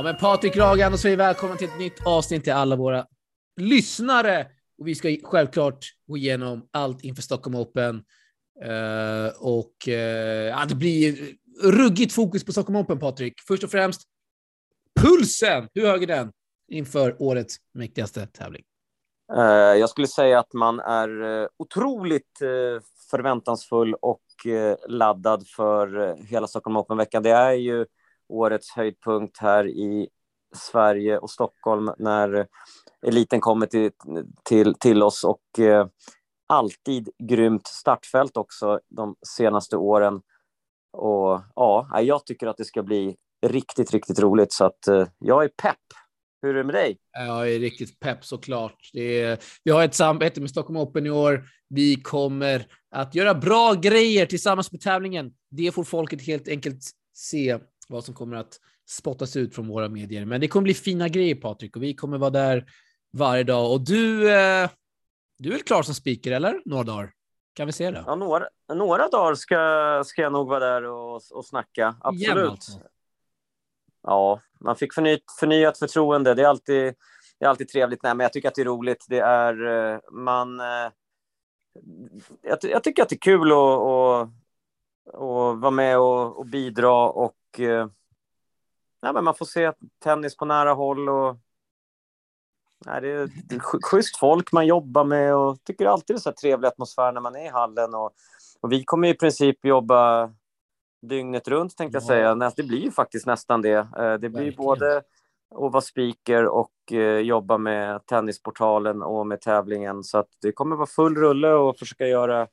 Ja, men Patrik Ragan och så är välkomna till ett nytt avsnitt till alla våra lyssnare. Och vi ska självklart gå igenom allt inför Stockholm Open. Uh, och uh, ja, det blir ruggigt fokus på Stockholm Open, Patrik. Först och främst, pulsen! Hur hög är den inför årets mäktigaste tävling? Uh, jag skulle säga att man är otroligt förväntansfull och laddad för hela Stockholm Open-veckan. Det är ju årets höjdpunkt här i Sverige och Stockholm när eliten kommer till, till, till oss och eh, alltid grymt startfält också de senaste åren. Och ja, jag tycker att det ska bli riktigt, riktigt roligt så att eh, jag är pepp. Hur är det med dig? Jag är riktigt pepp såklart. Det är, vi har ett samarbete med Stockholm Open i år. Vi kommer att göra bra grejer tillsammans med tävlingen. Det får folket helt enkelt se vad som kommer att spottas ut från våra medier. Men det kommer bli fina grejer Patrik och vi kommer vara där varje dag. Och du, eh, du är väl klar som speaker eller? Några dagar? Kan vi se det? Ja, några, några dagar ska, ska jag nog vara där och, och snacka. Absolut. Alltså. Ja, man fick förnyat, förnyat förtroende. Det är alltid, det är alltid trevligt. Nej, men jag tycker att det är roligt. Det är eh, man. Eh, jag, jag tycker att det är kul att, att, att vara med och, och bidra och eh, nej, men man får se tennis på nära håll. Och, nej, det är schysst folk man jobbar med och tycker alltid det är så trevlig atmosfär när man är i hallen. Och, och vi kommer i princip jobba dygnet runt tänkte jag säga. Det blir ju faktiskt nästan det. Eh, det blir Verkligen. både att vara speaker och eh, jobba med Tennisportalen och med tävlingen. Så att det kommer vara full rulle och försöka göra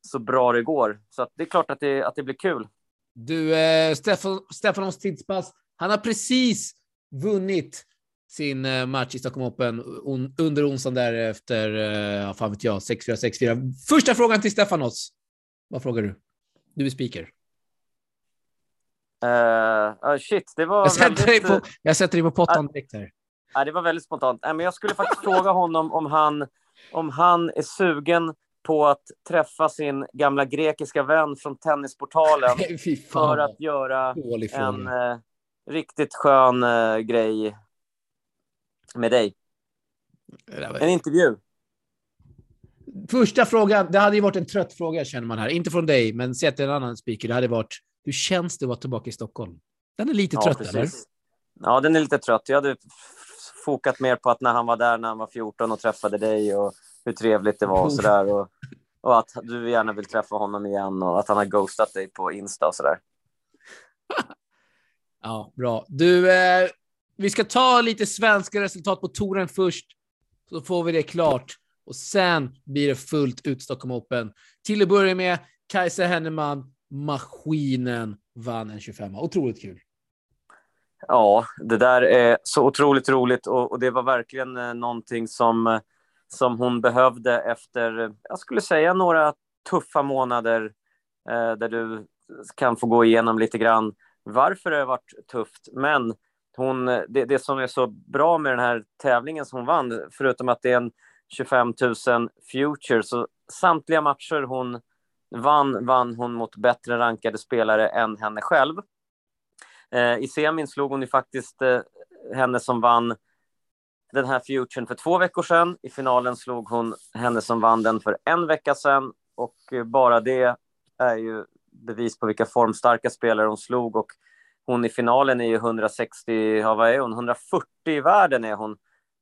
så bra det går. Så det är klart att det, att det blir kul. Du, eh, Stefan, Stefanos tidspass, han har precis vunnit sin eh, match i Stockholm Open on, under onsdagen där efter, eh, fan vet jag, 6-4, 6-4. Första frågan till Stefanos. Vad frågar du? Du är speaker. Uh, uh, shit, det var jag sätter, väldigt... dig på, jag sätter dig på pottan direkt här. Uh, det var väldigt spontant. Uh, men jag skulle faktiskt fråga honom om han, om han är sugen på att träffa sin gamla grekiska vän från Tennisportalen för att göra en eh, riktigt skön eh, grej med dig. En intervju. Första frågan, det hade ju varit en trött fråga känner man här. Inte från dig, men sett en annan speaker. Det hade varit, hur känns det att vara tillbaka i Stockholm? Den är lite ja, trött, precis. eller? Ja, den är lite trött. Jag hade fokat mer på att när han var där när han var 14 och träffade dig och hur trevligt det var och sådär. Och, och att du gärna vill träffa honom igen och att han har ghostat dig på Insta och sådär. ja, bra. Du, eh, vi ska ta lite svenska resultat på touren först, så får vi det klart. Och sen blir det fullt ut Stockholm Open. Till att börja med, Kajsa Henneman, maskinen, vann en 25 Otroligt kul. Ja, det där är så otroligt roligt och, och det var verkligen eh, någonting som eh, som hon behövde efter, jag skulle säga några tuffa månader eh, där du kan få gå igenom lite grann varför det har varit tufft. Men hon, det, det som är så bra med den här tävlingen som hon vann, förutom att det är en 25 000 future, så samtliga matcher hon vann, vann hon mot bättre rankade spelare än henne själv. Eh, I semin slog hon ju faktiskt eh, henne som vann den här futuren för två veckor sedan. I finalen slog hon henne som vann den för en vecka sedan och eh, bara det är ju bevis på vilka formstarka spelare hon slog och hon i finalen är ju 160, ja, vad är hon, 140 i världen är hon.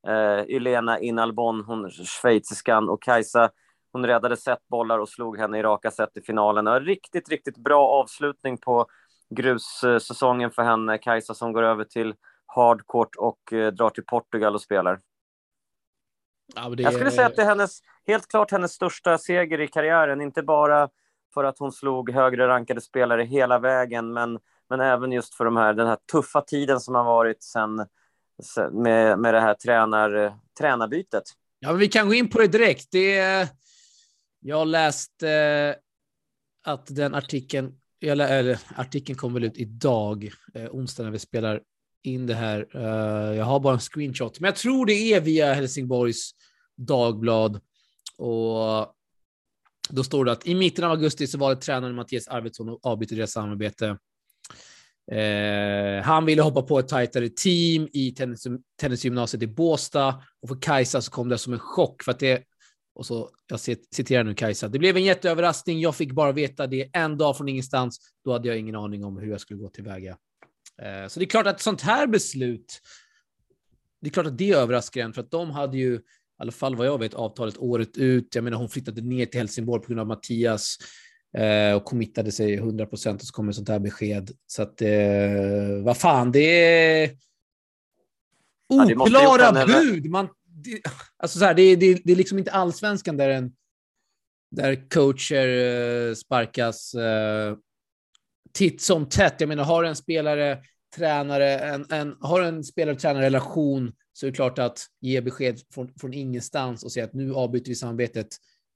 Eh, Elena Inalbon, hon schweiziskan och Kajsa, hon räddade setbollar och slog henne i raka set i finalen. En riktigt, riktigt bra avslutning på grussäsongen för henne, Kajsa som går över till hardcourt och eh, drar till Portugal och spelar. Ja, det... Jag skulle säga att det är hennes, helt klart hennes största seger i karriären, inte bara för att hon slog högre rankade spelare hela vägen, men, men även just för de här, den här tuffa tiden som har varit sen, sen med, med det här tränar, tränarbytet. Ja, vi kan gå in på det direkt. Det, jag har läst eh, att den artikeln, eller, eller artikeln kom väl ut idag, eh, onsdag när vi spelar in det här. Uh, jag har bara en screenshot, men jag tror det är via Helsingborgs Dagblad. Och då står det att i mitten av augusti så valde tränaren Mattias Arvidsson och avbryta deras samarbete. Eh, han ville hoppa på ett tajtare team i tennis, tennisgymnasiet i Båstad och för Kajsa så kom det som en chock för att det och så, jag citerar nu Kajsa. Det blev en jätteöverraskning. Jag fick bara veta det en dag från ingenstans. Då hade jag ingen aning om hur jag skulle gå tillväga. Eh, så det är klart att sånt här beslut, det är klart att det överraskar en, för att de hade ju, i alla fall vad jag vet, avtalet året ut. Jag menar, hon flyttade ner till Helsingborg på grund av Mattias eh, och committade sig 100 procent och så kommer sånt här besked. Så att, eh, vad fan, det är oklara ja, bud. Man, det, alltså så här, det, det, det är liksom inte allsvenskan där, en, där coacher eh, sparkas eh, titt som tätt. Jag menar, har en spelare, tränare, en, en, har en spelare-tränare-relation så är det klart att ge besked från, från ingenstans och säga att nu avbryter vi samarbetet.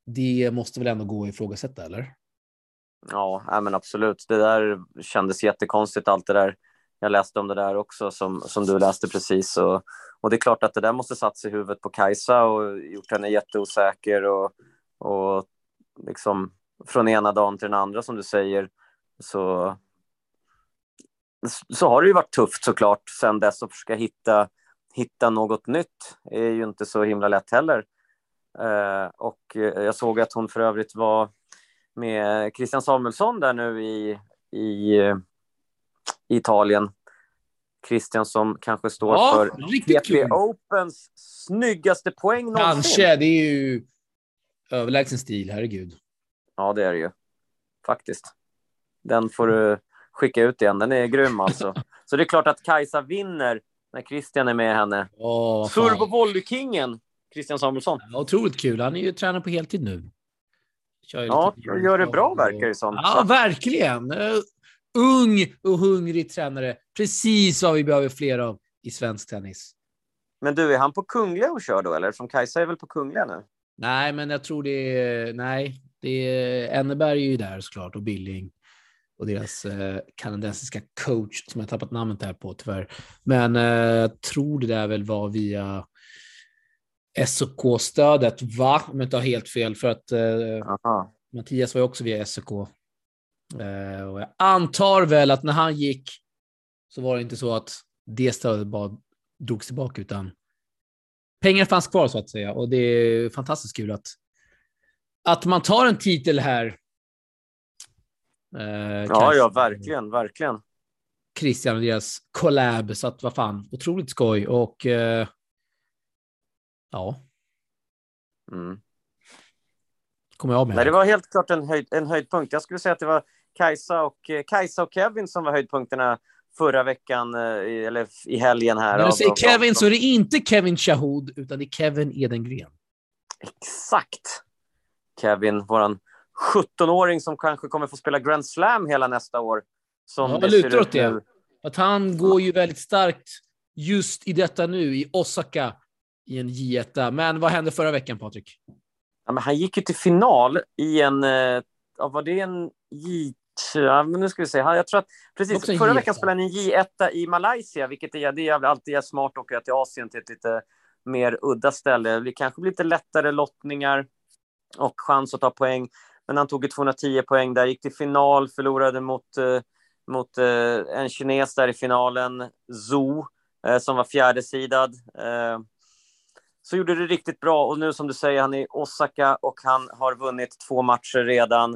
Det måste väl ändå gå att ifrågasätta, eller? Ja, men absolut. Det där kändes jättekonstigt, allt det där. Jag läste om det där också, som, som du läste precis. Och, och det är klart att det där måste satt sig i huvudet på Kajsa och gjort henne jätteosäker och, och liksom från ena dagen till den andra, som du säger, så, så har det ju varit tufft såklart sen dess att försöka hitta, hitta något nytt. Det är ju inte så himla lätt heller. Eh, och jag såg att hon för övrigt var med Christian Samuelsson där nu i, i, i Italien. Christian som kanske står ja, för PP Opens snyggaste poäng någonsin. Kanske, det är ju överlägsen stil, herregud. Ja, det är det ju. Faktiskt. Den får du skicka ut igen, den är grym alltså. Så det är klart att Kajsa vinner när Christian är med henne. Oh, Turbo Volleykingen, Christian Samuelsson. Ja, otroligt kul, han är ju tränare på heltid nu. ja, gör det bra verkar det som. Ja, verkligen. Uh, ung och hungrig tränare. Precis vad vi behöver fler av i svensk tennis. Men du, är han på Kungliga och kör då, eller? Som Kajsa är väl på Kungliga nu? Nej, men jag tror det är... Nej, det är... Enneberg är ju där såklart och Billing och deras eh, kanadensiska coach som jag tappat namnet där på tyvärr. Men eh, jag tror det där väl var via SOK-stödet, va? Om jag inte har helt fel, för att eh, Mattias var ju också via SOK. Eh, och jag antar väl att när han gick så var det inte så att det stödet bara drogs tillbaka, utan pengar fanns kvar så att säga. Och det är fantastiskt kul att, att man tar en titel här. Eh, ja, ja, verkligen, verkligen. Christian och deras collab, så att vad fan, otroligt skoj och eh, ja. Mm. Kommer jag med. Nej, det var helt klart en, höjd, en höjdpunkt. Jag skulle säga att det var Kajsa och, eh, Kajsa och Kevin som var höjdpunkterna förra veckan, eh, eller i helgen här. När du säger Kevin så är det inte Kevin Shahood, utan det är Kevin Edengren. Exakt. Kevin, våran 17-åring som kanske kommer få spela Grand Slam hela nästa år. Som ja, det lutar åt det. Att han går ju väldigt starkt just i detta nu, i Osaka, i en J1. Men vad hände förra veckan, Patrik? Ja, men han gick ju till final i en, eh, var det en J Ja, men nu ska vi se. Jag tror att precis förra veckan spelade han en J1 i Malaysia, vilket är, det är alltid smart att åka till Asien till ett lite mer udda ställe. Det kanske blir lite lättare lottningar och chans att ta poäng. Men han tog 210 poäng där, gick till final, förlorade mot, eh, mot eh, en kines där i finalen, Zhu, eh, som var fjärdesidad. Eh, så gjorde det riktigt bra och nu som du säger, han är i Osaka och han har vunnit två matcher redan.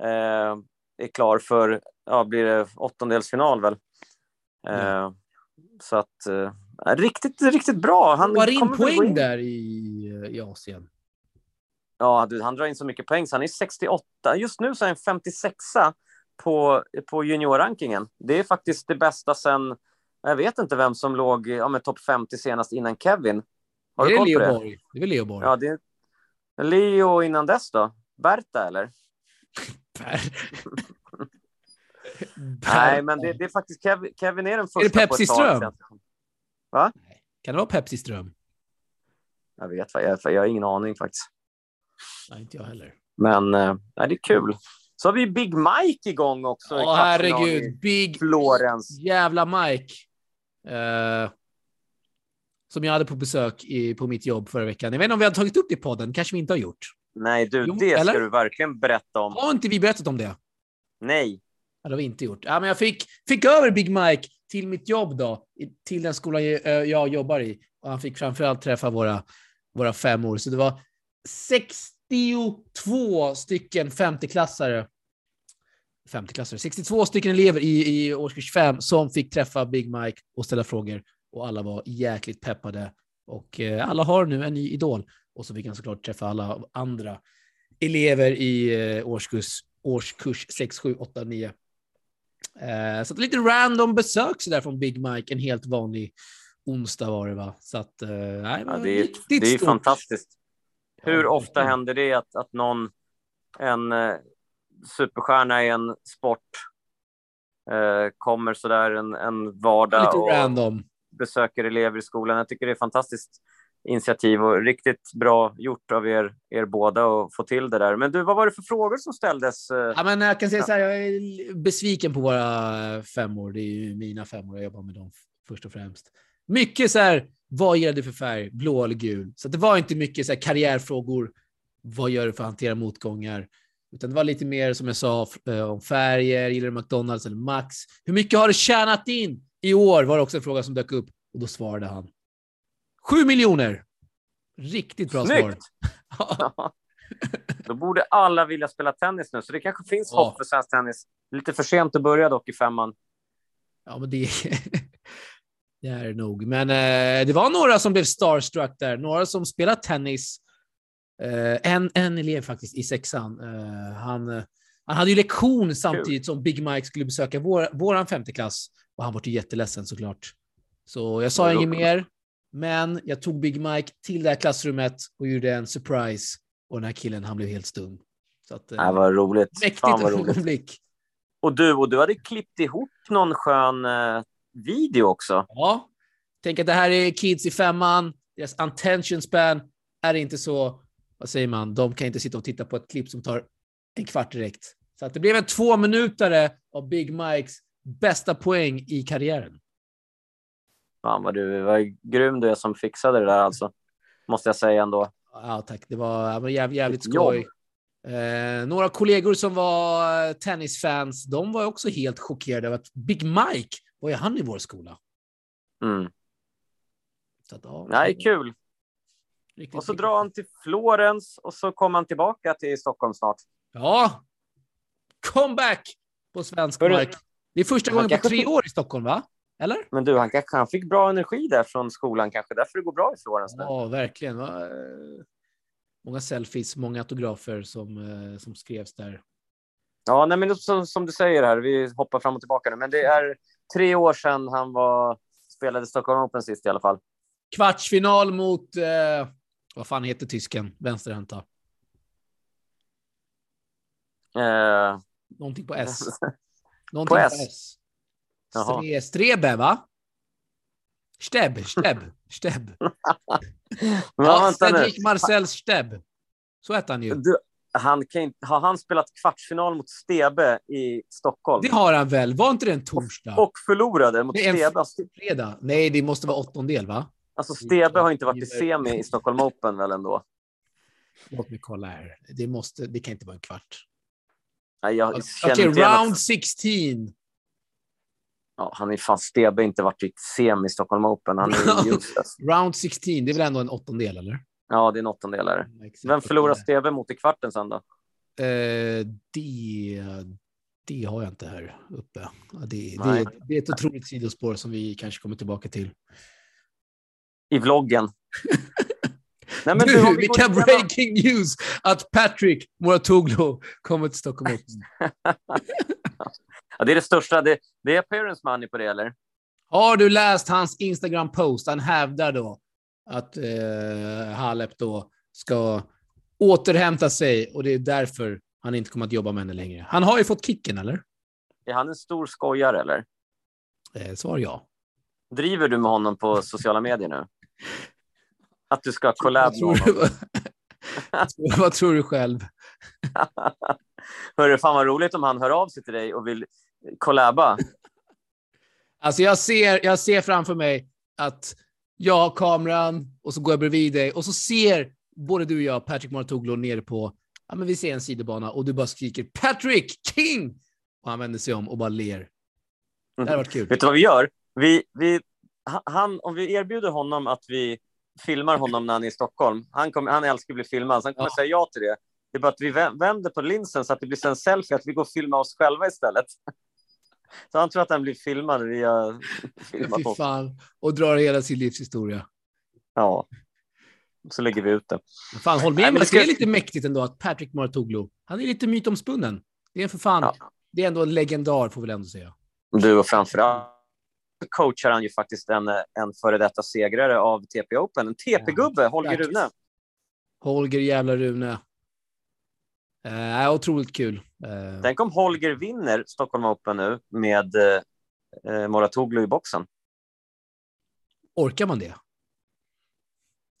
Eh, är klar för, ja, blir det åttondelsfinal väl? Mm. så att, eh, riktigt, riktigt bra. Han var in poäng in... där i, i Asien. Ja, du, han drar in så mycket poäng så han är 68. Just nu så är han 56 på, på juniorrankingen. Det är faktiskt det bästa sen, jag vet inte vem som låg ja, med topp 50 senast innan Kevin. Har du koll på det? Borg. Det är väl Leo Borg? Ja, det är Leo innan dess då? Berta eller? Nej, men det, det, är faktiskt Kevin, Kevin är den första Är det Pepsi Ström? Va? Kan det vara Pepsi Ström? Jag vet jag, jag har ingen aning faktiskt. Nej, inte jag heller. Men nej, det är kul. Så har vi Big Mike igång också. Oh, herregud. Big Florens. jävla Mike. Uh, som jag hade på besök i, på mitt jobb förra veckan. Jag vet inte om vi har tagit upp det i podden. kanske vi inte har gjort. Nej, du, jo, det eller? ska du verkligen berätta om. Har inte vi berättat om det? Nej. Ja, det har vi inte gjort. Ja, men jag fick, fick över Big Mike till mitt jobb då, till den skolan jag, jag jobbar i. Och han fick framförallt träffa våra, våra femmor. Så det var 62 stycken femteklassare 50-klassare, 62 stycken elever i, i årskurs 5 som fick träffa Big Mike och ställa frågor och alla var jäkligt peppade och eh, alla har nu en ny idol och så fick han såklart träffa alla andra elever i eh, årskurs, årskurs 6, 7, 8, 9. Eh, så ett lite random besök så där från Big Mike, en helt vanlig onsdag var det va? Så att, eh, nej, ja, det är, det är fantastiskt. Hur ofta händer det att, att någon, en eh, superstjärna i en sport eh, kommer sådär en, en vardag Lite och random. besöker elever i skolan. Jag tycker det är fantastiskt initiativ och riktigt bra gjort av er, er båda att få till det där. Men du, vad var det för frågor som ställdes? Ja, men jag kan säga så här, jag är besviken på våra femmor. Det är ju mina femmor, jag jobbar med dem först och främst. Mycket så här, vad ger du för färg, blå eller gul? Så det var inte mycket så här karriärfrågor. Vad gör du för att hantera motgångar? Utan det var lite mer som jag sa eh, om färger, gillar du McDonalds eller Max? Hur mycket har du tjänat in i år? Var det också en fråga som dök upp och då svarade han. Sju miljoner! Riktigt bra Snyggt. svar. Då borde alla vilja spela tennis nu, så det kanske finns ja. hopp för svensk tennis. Lite för sent att börja dock i femman. Ja, men det, det är det nog. Men eh, det var några som blev starstruck där. Några som spelat tennis Uh, en, en elev faktiskt i sexan, uh, han, han hade ju lektion samtidigt som Big Mike skulle besöka vår, våran femteklass och han var ju jätteledsen såklart. Så jag sa inget mer, men jag tog Big Mike till det här klassrummet och gjorde en surprise och den här killen, han blev helt stum. Så att, uh, vad roligt. Mäktigt ögonblick. Och du, och du hade klippt ihop någon skön video också. Ja. Tänk att det här är kids i femman, deras attention span är inte så vad säger man, de kan inte sitta och titta på ett klipp som tar en kvart direkt. Så att det blev en två minutare av Big Mikes bästa poäng i karriären. Fan vad du var grym du är som fixade det där alltså. Måste jag säga ändå. Ja, tack. Det var, var jävligt, jävligt skoj. Eh, några kollegor som var tennisfans, de var också helt chockerade över att Big Mike, vad är han i vår skola? Mm. Så att, ja, Nej, kul. Riktigt, och så riktigt. drar han till Florens och så kommer han tillbaka till Stockholm snart. Ja, comeback på svensk Hörru, mark. Det är första gången på tre år i Stockholm, va? Eller? Men du, han, kanske, han fick bra energi där från skolan kanske, därför det går bra i Florens. Ja, verkligen. Många selfies, många autografer som, eh, som skrevs där. Ja, nej, men som, som, du säger här, vi hoppar fram och tillbaka nu, men det är tre år sedan han var, spelade Stockholm Open sist i alla fall. Kvartsfinal mot eh, vad fan heter tysken? Vänsterhänta. Uh, Någonting på S. Någonting på S. På S. Stre, Strebe, va? Steb, Steb, Steb. ja, Cedric Marcel Steb. Så heter han ju. Du, han kan inte, har han spelat kvartsfinal mot Stebe i Stockholm? Det har han väl? Var inte det en torsdag? Och, förlorade mot Stebe. Fredag? Nej, det måste vara åttondel, va? Alltså Stebe har inte varit i semi i Stockholm Open väl ändå? Låt mig kolla här. Det, måste, det kan inte vara en kvart. Nej, jag Okej, okay, round 16. Ja, han är fan Stebe inte varit i semi i Stockholm Open. Han är useless. round 16, det är väl ändå en åttondel, eller? Ja, det är en åttondelare. Vem förlorar Stebe mot i kvarten sen då? Eh, det, det har jag inte här uppe. Det, det, det, är ett otroligt sidospår som vi kanske kommer tillbaka till i vloggen. Nej, men du, vilka breaking news att Patrick Muratoglu kommer till Stockholm. ja, det är det största. Det, det är appearance money på det, eller? Har du läst hans Instagram-post? Han hävdar då att eh, Halep då ska återhämta sig och det är därför han inte kommer att jobba med henne längre. Han har ju fått kicken, eller? Är han en stor skojare, eller? Eh, svar ja. Driver du med honom på sociala medier nu? Att du ska collab med honom? vad tror du själv? Hörru, fan vad roligt om han hör av sig till dig och vill collaba. Alltså jag ser, jag ser framför mig att jag har kameran och så går jag bredvid dig och så ser både du och jag, Patrick Martoglu, nere på, ja men vi ser en sidobana och du bara skriker Patrick King! och han vänder sig om och bara ler. Det hade varit kul. Vet du vad vi gör? Vi, vi, han, om vi erbjuder honom att vi filmar honom när han är i Stockholm, han, kommer, han älskar att bli filmad, så han kommer Ja. säga ja till det. Det är bara att vi vä- vänder på linsen så att det blir en selfie, att vi går och filmar oss själva istället. Så han tror att han blir filmad via filmat fan. Och drar hela sin livshistoria. Ja. Så lägger vi ut det. Fan, håll med Nej, mig. det är lite mäktigt ändå att Patrick Mouratoglou, han är lite mytomspunnen. Det är för fan, Ja. det är ändå en legendar får vi väl ändå säga. Du och framförallt coachar han ju faktiskt en, en före detta segrare av TP Open. En TP-gubbe, Holger. Rune. Holger jävla Rune. Eh, otroligt kul. Eh, Tänk om Holger vinner Stockholm Open nu med eh, eh, Moratoglu i boxen. orkar man det?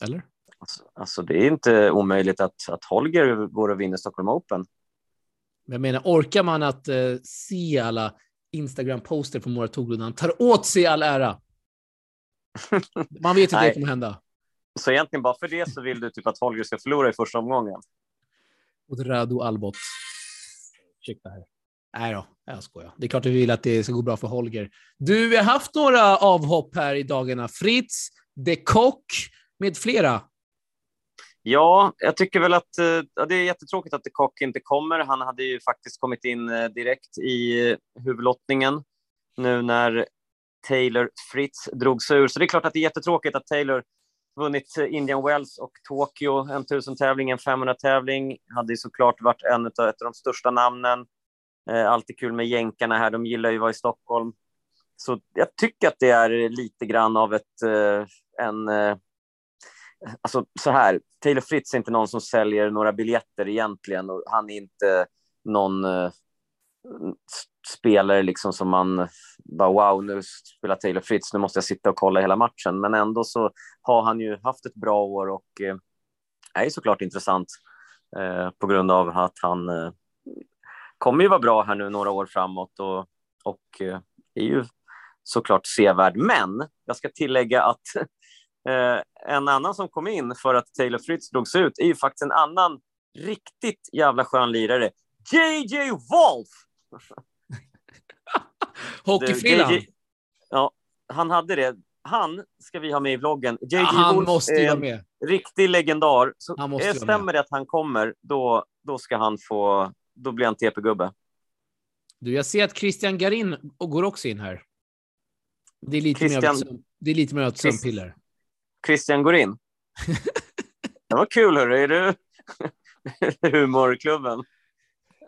Eller? Alltså, alltså, det är inte omöjligt att, att Holger går och vinner Stockholm Open. Jag menar, orkar man att eh, se alla Instagram-poster på Mouratoglou när han tar åt sig all ära? Man vet inte vad det kommer hända. Så egentligen bara för det så vill du typ att Holger ska förlora i första omgången. Mot Radu Albot. Ursäkta här. Nej då, jag skojar. Det är klart att vi vill att det ska gå bra för Holger. Du, vi har haft några avhopp här i dagarna. Fritz, De Kock med flera. Ja, jag tycker väl att eh, ja, det är jättetråkigt att Kock inte kommer. Han hade ju faktiskt kommit in eh, direkt i eh, huvudlottningen nu när Taylor Fritz drog sig ur. Så det är klart att det är jättetråkigt att Taylor vunnit Indian Wells och Tokyo, en 1000-tävling, en 500-tävling. Hade ju såklart varit en av, ett av de största namnen. Eh, alltid kul med jänkarna här, de gillar ju att vara i Stockholm. Så jag tycker att det är lite grann av ett, eh, en eh, alltså så här, Taylor Fritz är inte någon som säljer några biljetter egentligen och han är inte någon eh, spelare liksom som man bara wow, nu spelar Taylor Fritz, nu måste jag sitta och kolla hela matchen. Men ändå så har han ju haft ett bra år och eh, är såklart intressant eh, på grund av att han eh, kommer ju vara bra här nu några år framåt och, och eh, är ju såklart sevärd. Men jag ska tillägga att Eh, en annan som kom in för att Taylor Fritz drogs ut är ju faktiskt en annan riktigt jävla skön lirare. JJ Wolf! Hockeyfrillan. Ja, han hade det. Han ska vi ha med i vloggen. JJ Ja, han Wolf måste ju vara med. riktig legendar. Så Han måste stämmer det att han kommer, då, då ska han få... Då blir han TP-gubbe. Du, jag ser att Christian Garin går också in här. Det är lite mer Christian- sömn- det är lite mer Chris- sömnpiller. Christian går in. Det var kul, hörru. Är du humorklubben?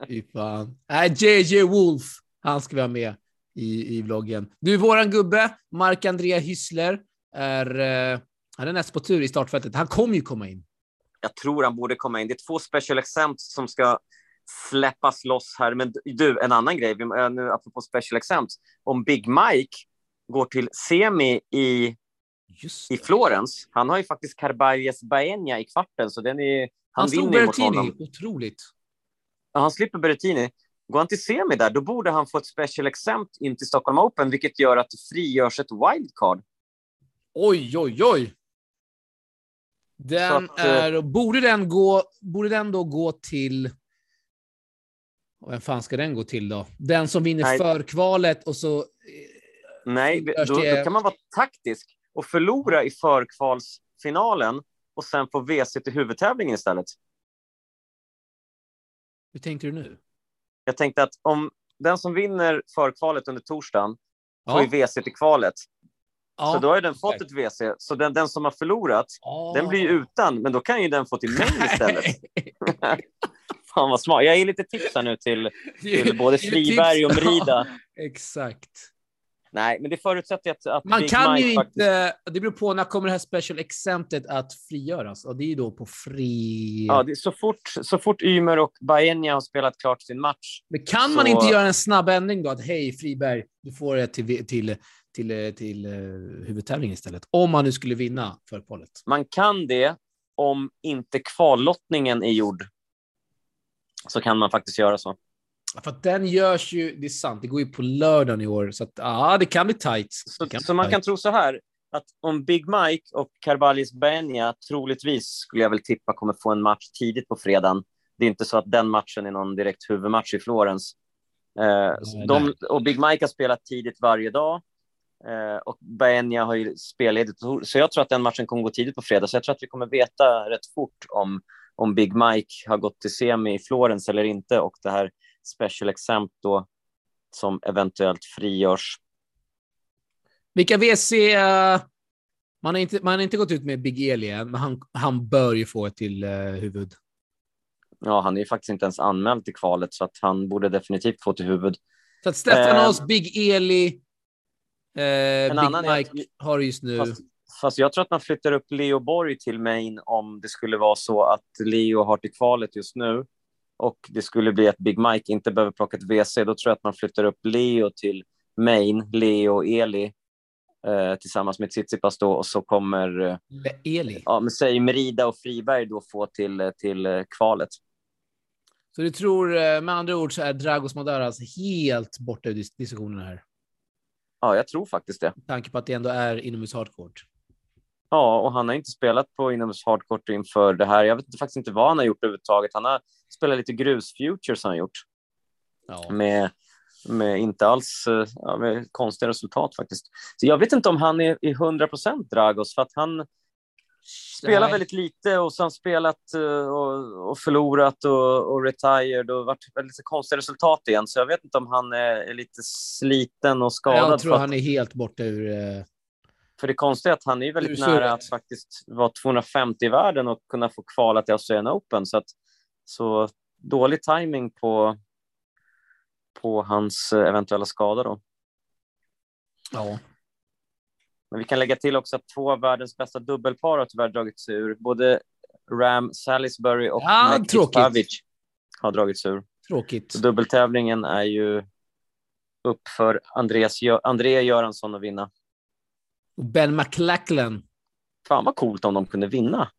Fy fan. Nej, JJ Wolf. Han ska vi ha med i, i vloggen. Du, våran gubbe, Mark-André Hyssler, är, eh, han är näst på tur i startfältet. Han kommer ju komma in. Jag tror han borde komma in. Det är två special exempts som ska släppas loss här. Men du, en annan grej, eh, nu apropå special exempts. Om Big Mike går till semi i, i. Florens, han har ju faktiskt Carballes Baena i kvarten, så den är, han, Han slog mot Berrettini. honom. Otroligt. Han slipper Berrettini. Går han till semi där, då borde han få ett special exempt in till Stockholm Open, vilket gör att det frigörs ett wildcard. Oj, oj, oj. Den att, eh, är... Borde den, gå, borde den då gå till... Vem fan ska den gå till då? Den som vinner Nej. förkvalet och så... Nej, då, då kan man vara taktisk och förlora i förkvalsfinalen och sen få WC till huvudtävlingen istället. Hur tänkte du nu? Jag tänkte att om den som vinner förkvalet under torsdagen får Ja, ju WC till kvalet, ja. så då har ju den fått ett WC. Så den, den som har förlorat, Ja. den blir ju utan, men då kan ju den få till mig istället. Fan vad smart. Jag ger lite tips här nu till, till både Friberg och tips. Merida. Exakt. Nej, men det förutsätter att, att Man Big kan Mike ju faktiskt- inte... Det beror på när kommer det här special exemptet att frigöras. Och det är ju då på fri... Ja, det så, fort, så fort Ymer och Baenya har spelat klart sin match Men kan man Så- inte göra en snabb ändring då? Att hej Friberg, du får det till, till, till, till, till uh, huvudtävlingen istället. Om man nu skulle vinna förkvalet. Man kan det om inte kvallottningen är gjord. Så kan man faktiskt göra så. För att den görs ju, det är sant, det går ju på lördagen i år. Så att ja, det kan bli tight. Så, så bli man tight. kan tro så här, att om Big Mike och Carvalhis Benia troligtvis, skulle jag väl tippa, kommer få en match tidigt på fredagen. Det är inte så att den matchen är någon direkt huvudmatch i Florens. Eh, de, och Big Mike har spelat tidigt varje dag eh, och Baenya har ju spelledigt. Så jag tror att den matchen kommer gå tidigt på fredag, så jag tror att vi kommer veta rätt fort om, om Big Mike har gått till semi i Florens eller inte och det här special exempt då som eventuellt frigörs. Vilka WC... Uh, man har, inte, man har inte gått ut med Big Eli än, men han, han bör ju få ett till uh, huvud. Ja, han är ju faktiskt inte ens anmäld till kvalet, så att han borde definitivt få till huvud. Så att Stefanos, eh, Big Eli, eh, Big annan, Mike jag, har just nu... Fast, fast, jag tror att man flyttar upp Leo Borg till main om det skulle vara så att Leo har till kvalet just nu och det skulle bli att Big Mike inte behöver plocka ett WC. Då tror jag att man flyttar upp Leo till main, Leo och Eli eh, tillsammans med Tsitsipas då och så kommer eh, Eli. Ja, men säg Merida och Friberg då få till, eh, till eh, kvalet. Så du tror, eh, med andra ord, så är Dragos Madaras helt borta ur dis diskussionen här? Ja, jag tror faktiskt det. Med tanke på att det ändå är inomhus hardcourt. Ja, och han har inte spelat på inomhus hardcourt inför det här. Jag vet faktiskt inte vad han har gjort överhuvudtaget. Han har spelat lite grus-futures han gjort. Ja. Med, med inte alls ja, med konstiga resultat faktiskt. Så jag vet inte om han är i 100 procent Dragos, för att han spelat väldigt lite och sen spelat uh, och, och, förlorat och, och retired och varit väldigt konstiga resultat igen. Så jag vet inte om han är, är lite sliten och skadad. Jag tror han är helt borta ur... För det konstiga är att han är väldigt nära att faktiskt vara 250 i världen och kunna få kvala till Australian Open. Så, att, så dålig timing på, på hans eh, eventuella skada då. Ja. Men vi kan lägga till också att två av världens bästa dubbelpar har tyvärr dragit sig ur. Både Ram Salisbury och ja, Pavic har dragit sig ur. Tråkigt. Så dubbeltävlingen är ju upp för Andreas, André Göransson att vinna. Och Ben McLachlan. Fan vad coolt om de kunde vinna.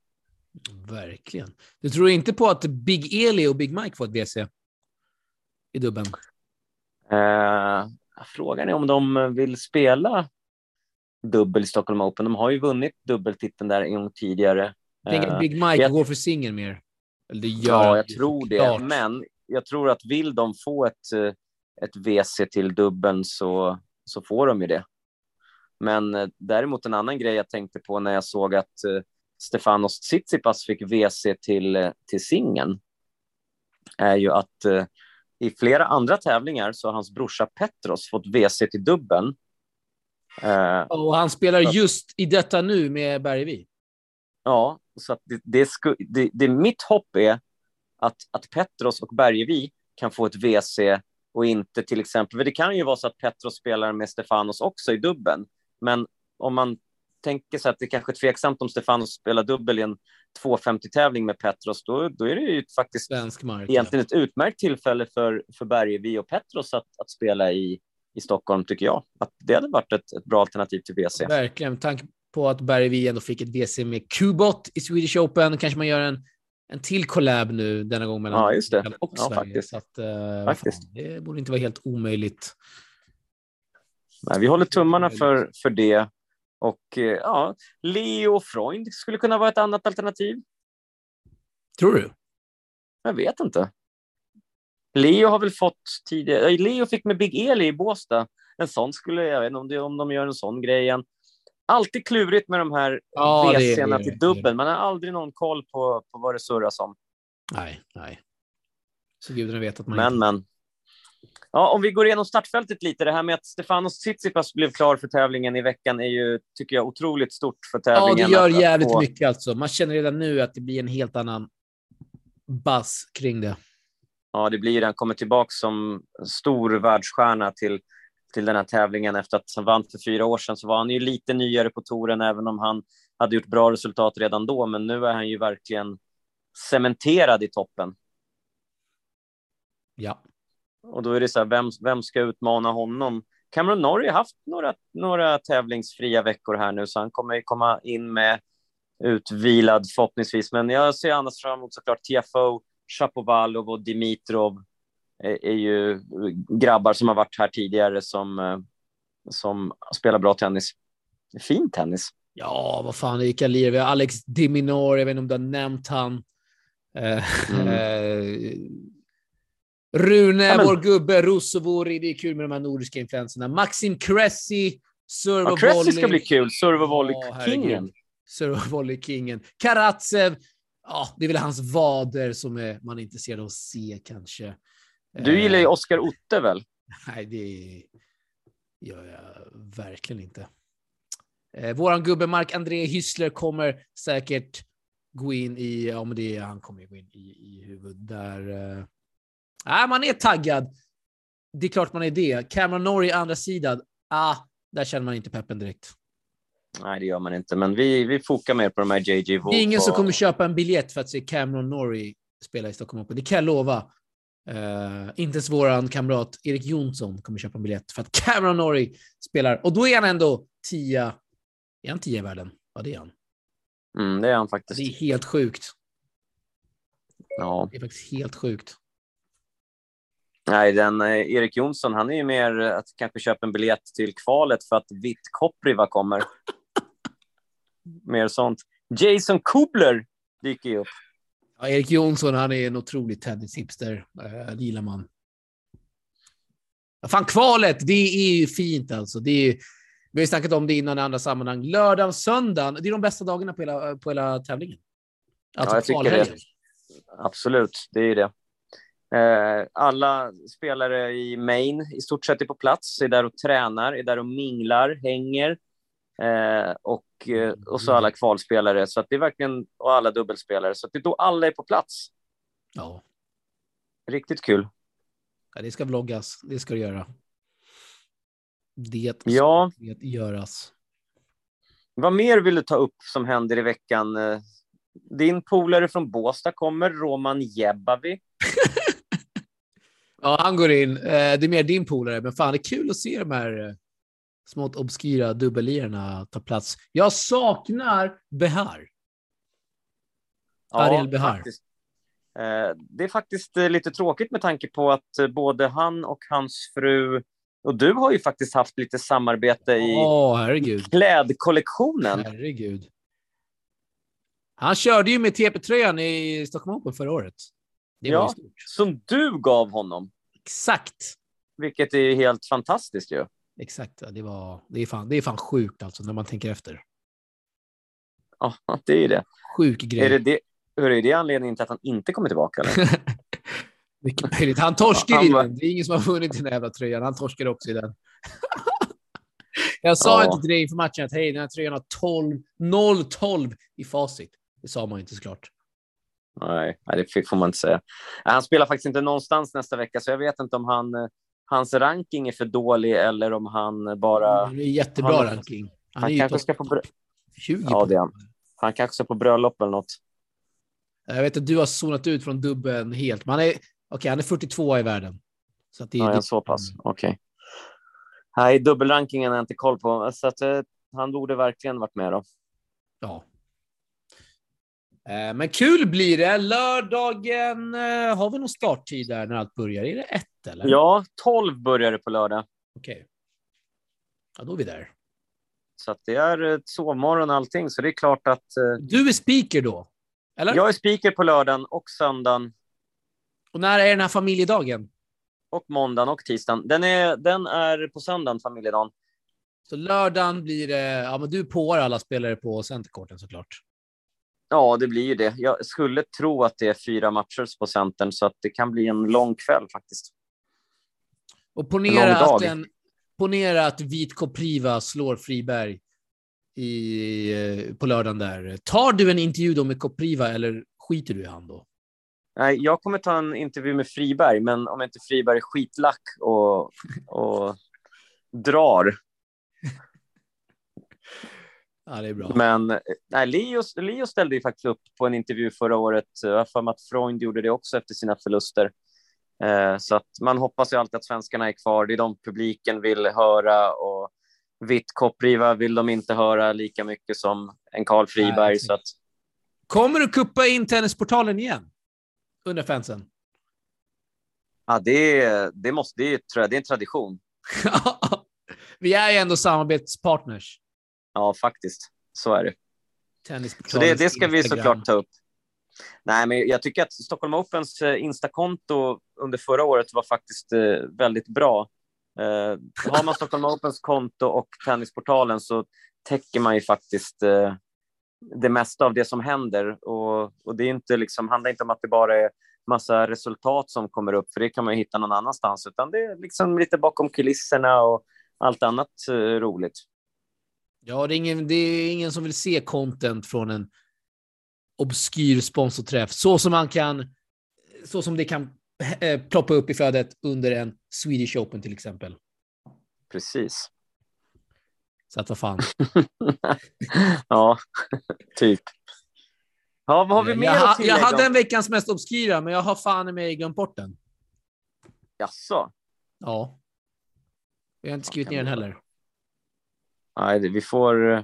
Verkligen. Du tror inte på att Big Eli och Big Mike får ett WC i dubben? Eh, frågan är om de vill spela dubbel i Stockholm Open. De har ju vunnit dubbeltiteln där en gång tidigare. Tänk att Big Mike jag, går för singel mer. Eller gör ja, jag tror det. Klart. Men jag tror att vill de få ett, eh, ett WC till dubbeln så, så får de ju det. Men eh, däremot en annan grej jag tänkte på när jag såg att uh, Stefanos Tsitsipas fick WC till, till singeln är ju att i flera andra tävlingar så har hans brorsa Petros fått WC till dubbeln Uh, och han spelar just i detta nu med Bergvi. Ja, så att det, det, sku, det, det, mitt hopp är att, att Petros och Bergevi kan få ett WC och inte till exempel, för det kan ju vara så att Petros spelar med Stefanos också i dubben, men om man tänker sig att det kanske är tveksamt om Stefanos spelar dubbel i en 250-tävling med Petros, då, då är det ju faktiskt Svensk mark, egentligen ja. ett utmärkt tillfälle för, för Bergevi och Petros att, att spela i, i Stockholm, tycker jag. Att det hade varit ett, ett bra alternativ till WC. Verkligen. Med tanke på att Bergvi ändå fick ett WC med Qbot i Swedish Open, kanske man gör en, en till collab nu denna gång mellan ja, just det. och ja, Sverige. Faktiskt. Så att, uh, faktiskt. Fan, det borde inte vara helt omöjligt. Nej, vi håller tummarna för, för det. Och uh, ja, Leo Freund skulle kunna vara ett annat alternativ. Tror du? Jag vet inte. Leo har väl fått tidigare, Leo fick med Big Eli i Båstad. En sån skulle, jag vet inte om, det, om de gör en sån grej igen. Alltid klurigt med de här ja, WC'na till dubbel. Man har aldrig någon koll på, på vad det surras om. Nej, nej. Så gudarna vet att man Men, inte... men. Ja, om vi går igenom startfältet lite. Det här med att Stefanos Tsitsipas blev klar för tävlingen i veckan är ju, tycker jag, otroligt stort för tävlingen. Ja, det gör att, jävligt att mycket alltså. Man känner redan nu att det blir en helt annan buzz kring det ja, det blir han kommer tillbaka som stor världsstjärna till, till den här tävlingen efter att han vann för fyra år sedan så var han ju lite nyare på touren även om han hade gjort bra resultat redan då, men nu är han ju verkligen cementerad i toppen. Ja. Och då är det så här, vem, vem ska utmana honom? Cameron Norrie har haft några, några tävlingsfria veckor här nu, så han kommer komma in med utvilad förhoppningsvis. Men jag ser annars fram emot såklart TFO Shapovalov och Dimitrov är, är, ju grabbar som har varit här tidigare som, eh, som spelar bra tennis. Fin tennis. Ja, vad fan, vilka lirar vi har? Alex Diminor, jag vet inte om du har nämnt han. Eh, mm. Rune, Ja, men- vår gubbe, Russovori, det är kul med de här nordiska influenserna. Maxim Cressy, serve Ja, Cressy ska bli kul. Serve och volley Ja, herregud. kingen. Serve och volley-kingen. Karatsev, ja, det är väl hans vader som är, man är intresserad av att se kanske. Du gillar ju Eh, Oskar Otte väl? Nej, det gör jag verkligen inte. Eh, våran gubbe Mark-André Hyssler kommer säkert gå in i, ja men det, han kommer ju gå in i, i huvudet där. Eh, nej, man är taggad. Det är klart man är det. Cameron Norrie andra sidan, ah, där känner man inte peppen direkt. Nej, det gör man inte. Men vi, vi fokar mer på de här JJ Wolf. Det är ingen som och- kommer köpa en biljett för att se Cameron Norrie spela i Stockholm Open. Det kan jag lova. Eh, inte ens våran kamrat Erik Jonsson kommer köpa en biljett för att Cameron Norrie spelar. Och då är han ändå tia. Är han tia i världen? Ja, det är han. Mm, det är han faktiskt. Det är helt sjukt. Ja. Det är faktiskt helt sjukt. Nej, den, eh, Erik Jonsson, han är ju mer eh, att kanske köpa en biljett till kvalet för att Vitt Koppriva kommer. mer sånt. Jason Kubler dyker ju upp. Ja, Erik Jonsson, han är en otrolig tennishipster. Eh, det gillar man. Fan, kvalet, det är ju fint alltså. Det är, vi har ju snackat om det innan i andra sammanhang. Lördagen, söndagen, det är de bästa dagarna på hela, på hela tävlingen. Alltså Ja, jag tycker kvalhelgen. Absolut, det är ju det. Eh, alla spelare i Maine i stort sett är på plats, är där och tränar, är där och minglar, hänger. Eh, och, eh, och så alla kvalspelare, så det är verkligen, och alla dubbelspelare. Så det är då alla är på plats. Ja. Riktigt kul. ja, det ska vloggas. Det ska det göra. Det ska Ja. det göras. Vad mer vill du ta upp som händer i veckan? Din polare från Båstad kommer, Roman Jebavi. Ja, han går in. Eh, Det är mer din polare, men fan, det är kul att se de här eh, smått obskyra dubbellirarna ta plats. Jag saknar Behar. Ariel Behar. faktiskt. Eh, Det är faktiskt lite tråkigt med tanke på att både han och hans fru och du har ju faktiskt haft lite samarbete i herregud. klädkollektionen. Herregud. Han körde ju med TP-tröjan i Stockholm Open förra året. Det var Ja. ju stort. Som du gav honom, Exakt. vilket är helt fantastiskt ju. Exakt. Det, var, det, är fan, det är fan sjukt alltså, när man tänker efter. Ja, det är det. Sjuk grej. Är det, det, hur är det anledningen till att han inte kommer tillbaka? Eller? Mycket möjligt. Han torskar Han i den. Det är ingen som har vunnit den här jävla tröjan. Han torskar också i den. Jag sa Ja. inte till dig inför matchen att hej, den här tröjan har 12, 0-12 i facit. Det sa man inte såklart. Nej, det får man inte säga. Han spelar faktiskt inte någonstans nästa vecka, så jag vet inte om han, eh, hans ranking är för dålig eller om han bara... Det är jättebra han- ranking. Han, Han kanske ska. Brö- 20 Ja, på det är han. Han kanske ska på bröllop eller något. Jag vet att du har zonat ut från dubben helt. Men han är, okej, han är 42 i världen. Så att det, Ja, det, så pass. Okej. Nej, dubbelrankingen har jag inte koll på, så att, eh, han borde verkligen varit med då. Ja. Eh, Men kul blir det. Lördagen, eh, har vi någon starttid där när allt börjar? Är det ett eller? Ja, 12 börjar det på lördag, Okej. Ja, då är vi där. så det är eh, sovmorgon och allting, så det är klart att Du är speaker då? Eller? jag är speaker på lördagen och söndagen Och när är den här familjedagen? och måndagen och tisdagen. Den är, den är på söndagen, familjedagen. Så lördagen blir det, ja men du påar alla spelare på centerkorten såklart. Ja, det blir ju det. Jag skulle tro att det är fyra matcher på Centern, så att det kan bli en lång kväll faktiskt. Och ponera dag. att, en, ponera att Vit Kopriva slår Friberg i, eh, på lördagen där. Tar du en intervju då med Kopriva eller skiter du i han då? Nej, jag kommer ta en intervju med Friberg, men om inte Friberg är skitlack och, och drar. Ja, det är bra. Men eh, nej, Leo, Leo ställde ju faktiskt upp på en intervju förra året. Jag har för mig att Freund gjorde det också efter sina förluster. Eh, så att man hoppas ju alltid att svenskarna är kvar. Det är de publiken vill höra och Vitt Koppriva vill de inte höra lika mycket som en Karl Friberg. Nej, så att, Kommer du kuppa in Tennisportalen igen? Under fansen. ja, det, det, måste, det, är, det är en tradition. Vi är ju ändå samarbetspartners. Ja, faktiskt. Så är det. Så det, det ska vi Instagram. såklart ta upp. Nej, men jag tycker att Stockholm Opens eh, Instakonto under förra året var faktiskt eh, väldigt bra. Eh, har man Stockholm Opens konto och Tennisportalen så täcker man ju faktiskt eh, det mesta av det som händer. Och, och det är inte liksom, handlar inte om att det bara är massa resultat som kommer upp, för det kan man hitta någon annanstans, utan det är liksom lite bakom kulisserna och allt annat eh, roligt. Ja, det är, ingen, det är ingen som vill se content från en obskyr sponsorträff, så som man kan, så som det kan eh, ploppa upp i flödet under en Swedish Open till exempel. Precis. Så att vad fan. ja, typ. Ja, vad har vi mer jag, tillägga? jag hade en veckans mest obskyra, men jag har fan i mig glömt bort den. Jaså? Ja. Jag har inte skrivit ner den heller. Nej, vi får... Eh,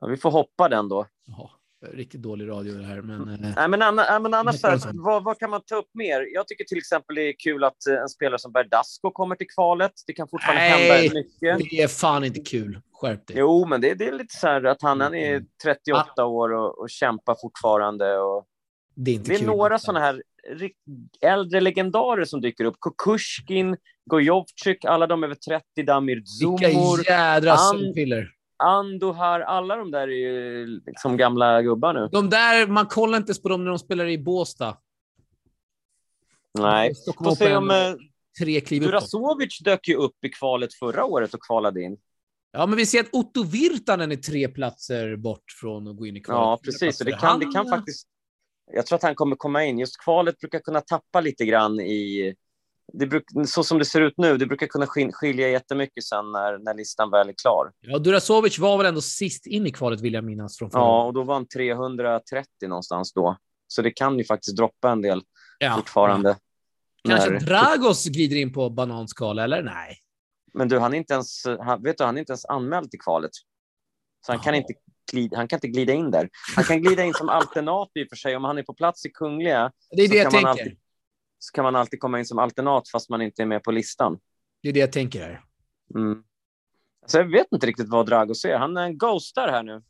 ja, vi får hoppa den då. Jaha. Riktigt dålig radio det här, men... Eh, Nej, men, anna, men annars, här, vad, vad, kan man ta upp mer? Jag tycker till exempel det är kul att eh, en spelare som Berdasko kommer till kvalet. Det kan fortfarande Nej, hända mycket. det är fan inte kul. Skärp dig. Jo, men det, det är lite så här att han, han är 38 ah. år och, och kämpar fortfarande. Och... Det är, inte det är några sådana här äldre legendarer som dyker upp. Kukushkin, Gojovcik, alla de över 30, Damir Zumor. Vilka jädra sömnpiller. Andohar, alla de där är ju liksom gamla gubbar nu. De där, man kollar inte på dem när de spelar i Båstad. Nej. Får se om... Eh, tre kliv Durasovic dök ju upp i kvalet förra året och kvalade in. Ja, men vi ser att Otto Virtanen är tre platser bort från att gå in i kvalet. Ja, precis. Det kan, det kan faktiskt... Jag tror att han kommer komma in. Just kvalet brukar kunna tappa lite grann i det bruk, så som det ser ut nu, det brukar kunna skilja jättemycket sen när, när listan väl är klar. Ja, Durasovic var väl ändå sist in i kvalet vill jag minnas. Från ja, och då var han 330 någonstans då. Så det kan ju faktiskt droppa en del ja, fortfarande. Kanske när... Dragos glider in på bananskal, eller nej? Men du, han är inte ens, han, vet du, han är inte ens anmäld till kvalet. Så han, oh. kan inte glida, han kan inte glida in där. Han kan glida in som alternat i och för sig. Om han är på plats i Kungliga. Det är det jag tänker. Alltid, så kan man alltid komma in som alternat fast man inte är med på listan. Det är det jag tänker här. Mm. Så jag vet inte riktigt vad Dragos är. Han är en ghostar här nu.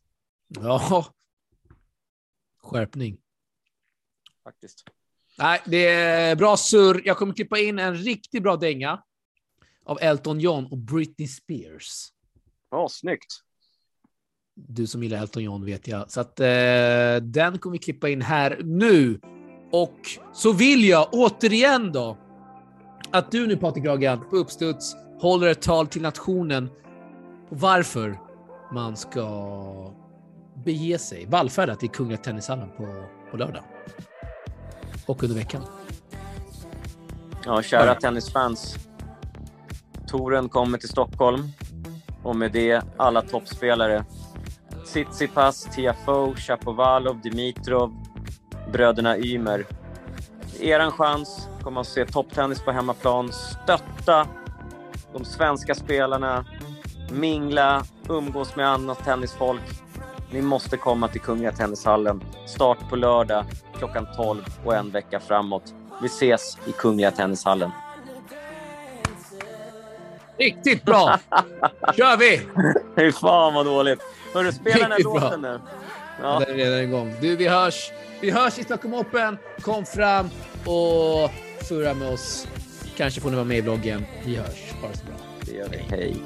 Ja. Skärpning. Faktiskt. Nej, det är bra surr. Jag kommer klippa in en riktigt bra dänga av Elton John och Britney Spears. Ja, snyggt. Du som gillar Elton John vet jag. Så att eh, den kommer vi klippa in här nu. Och så vill jag återigen då att du nu Patrik Ragan på uppstuds håller ett tal till nationen på varför man ska bege sig, vallfärda till Kungliga Tennishallen på, på lördag. Och under veckan. Ja, kära ja. tennisfans. Toren kommer till Stockholm och med det alla toppspelare. Tsitsipas, Tiafoe, Shapovalov, Dimitrov, bröderna Ymer. Er chans, komma och se topptennis på hemmaplan, stötta de svenska spelarna, mingla, umgås med annat tennisfolk. Ni måste komma till Kungliga Tennishallen. Start på lördag klockan 12 och en vecka framåt. Vi ses i Kungliga Tennishallen. Riktigt bra! kör vi! Fy fan vad dåligt. Hörru, spela den här låten nu. Ja. Den är redan igång. Du, vi hörs. Vi hörs i Stockholm Open. Kom fram och surra med oss. Kanske får ni vara med i vloggen. Vi hörs. Ha det så bra. Det gör vi. Hej. Hej.